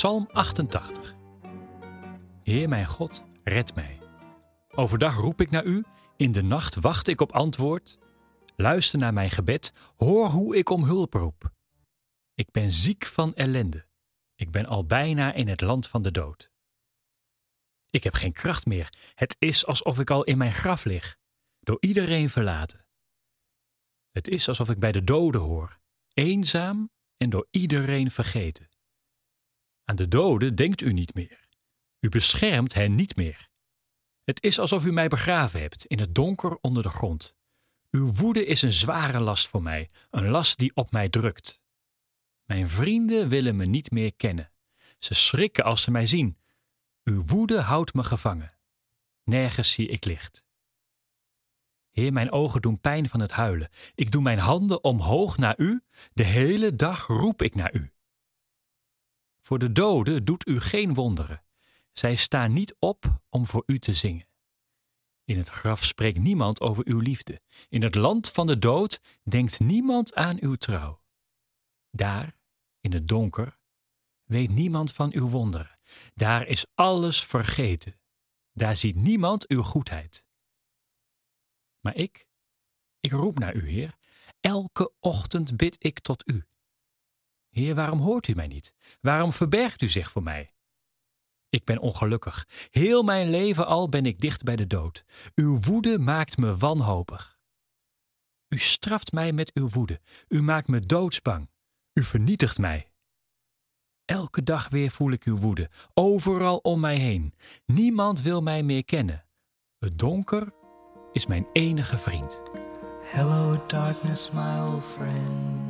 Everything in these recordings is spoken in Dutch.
Psalm 88. Heer mijn God, red mij. Overdag roep ik naar u, in de nacht wacht ik op antwoord. Luister naar mijn gebed, hoor hoe ik om hulp roep. Ik ben ziek van ellende. Ik ben al bijna in het land van de dood. Ik heb geen kracht meer. Het is alsof ik al in mijn graf lig, door iedereen verlaten. Het is alsof ik bij de doden hoor, eenzaam en door iedereen vergeten. Aan de doden denkt u niet meer. U beschermt hen niet meer. Het is alsof u mij begraven hebt in het donker onder de grond. Uw woede is een zware last voor mij, een last die op mij drukt. Mijn vrienden willen me niet meer kennen. Ze schrikken als ze mij zien. Uw woede houdt me gevangen. Nergens zie ik licht. Heer, mijn ogen doen pijn van het huilen. Ik doe mijn handen omhoog naar u. De hele dag roep ik naar u. Voor de doden doet u geen wonderen. Zij staan niet op om voor u te zingen. In het graf spreekt niemand over uw liefde. In het land van de dood denkt niemand aan uw trouw. Daar, in het donker, weet niemand van uw wonderen. Daar is alles vergeten. Daar ziet niemand uw goedheid. Maar ik, ik roep naar u, Heer. Elke ochtend bid ik tot u. Heer, waarom hoort u mij niet? Waarom verbergt u zich voor mij? Ik ben ongelukkig. Heel mijn leven al ben ik dicht bij de dood. Uw woede maakt me wanhopig. U straft mij met uw woede. U maakt me doodsbang. U vernietigt mij. Elke dag weer voel ik uw woede, overal om mij heen. Niemand wil mij meer kennen. Het donker is mijn enige vriend. Hello, darkness, my old friend.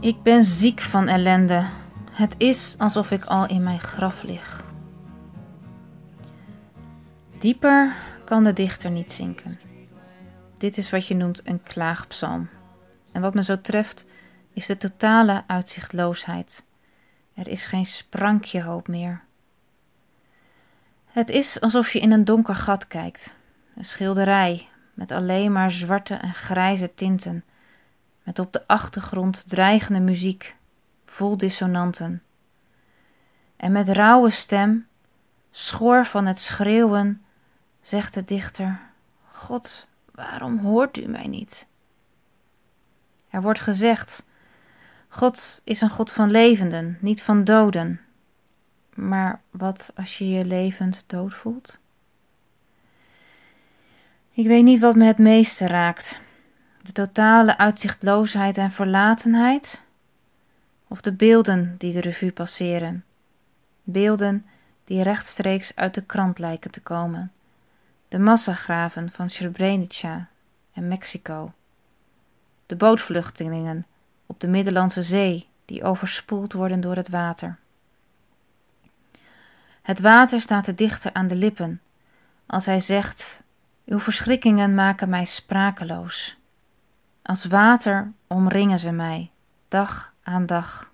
Ik ben ziek van ellende. Het is alsof ik al in mijn graf lig. Dieper kan de dichter niet zinken. Dit is wat je noemt een klaagpsalm. En wat me zo treft is de totale uitzichtloosheid. Er is geen sprankje hoop meer. Het is alsof je in een donker gat kijkt. Een schilderij met alleen maar zwarte en grijze tinten, met op de achtergrond dreigende muziek vol dissonanten. En met rauwe stem, schor van het schreeuwen, zegt de dichter: God, waarom hoort u mij niet? Er wordt gezegd: God is een God van levenden, niet van doden. Maar wat als je je levend dood voelt? Ik weet niet wat me het meeste raakt: de totale uitzichtloosheid en verlatenheid of de beelden die de revue passeren. Beelden die rechtstreeks uit de krant lijken te komen. De massagraven van Srebrenica en Mexico. De bootvluchtelingen op de Middellandse Zee die overspoeld worden door het water. Het water staat de dichter aan de lippen als hij zegt: Uw verschrikkingen maken mij sprakeloos. Als water omringen ze mij, dag aan dag.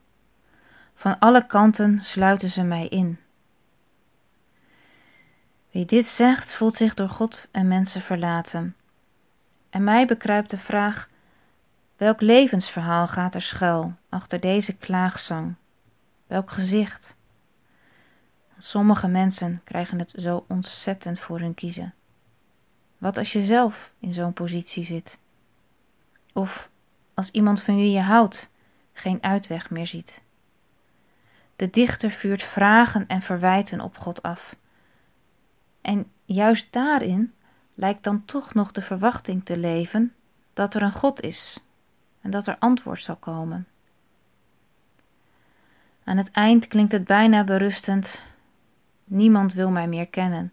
Van alle kanten sluiten ze mij in. Wie dit zegt, voelt zich door God en mensen verlaten. En mij bekruipt de vraag: welk levensverhaal gaat er schuil achter deze klaagzang? Welk gezicht? Sommige mensen krijgen het zo ontzettend voor hun kiezen. Wat als je zelf in zo'n positie zit? Of als iemand van wie je houdt geen uitweg meer ziet. De dichter vuurt vragen en verwijten op God af. En juist daarin lijkt dan toch nog de verwachting te leven dat er een God is en dat er antwoord zal komen. Aan het eind klinkt het bijna berustend: Niemand wil mij meer kennen.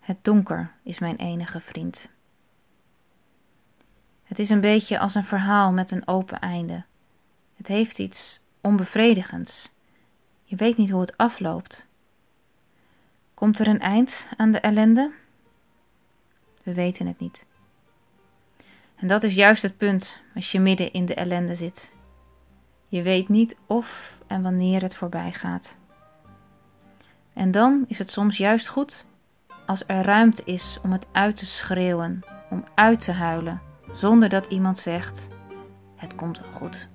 Het donker is mijn enige vriend. Het is een beetje als een verhaal met een open einde. Het heeft iets onbevredigends. Je weet niet hoe het afloopt. Komt er een eind aan de ellende? We weten het niet. En dat is juist het punt als je midden in de ellende zit. Je weet niet of en wanneer het voorbij gaat. En dan is het soms juist goed als er ruimte is om het uit te schreeuwen, om uit te huilen, zonder dat iemand zegt: Het komt wel goed.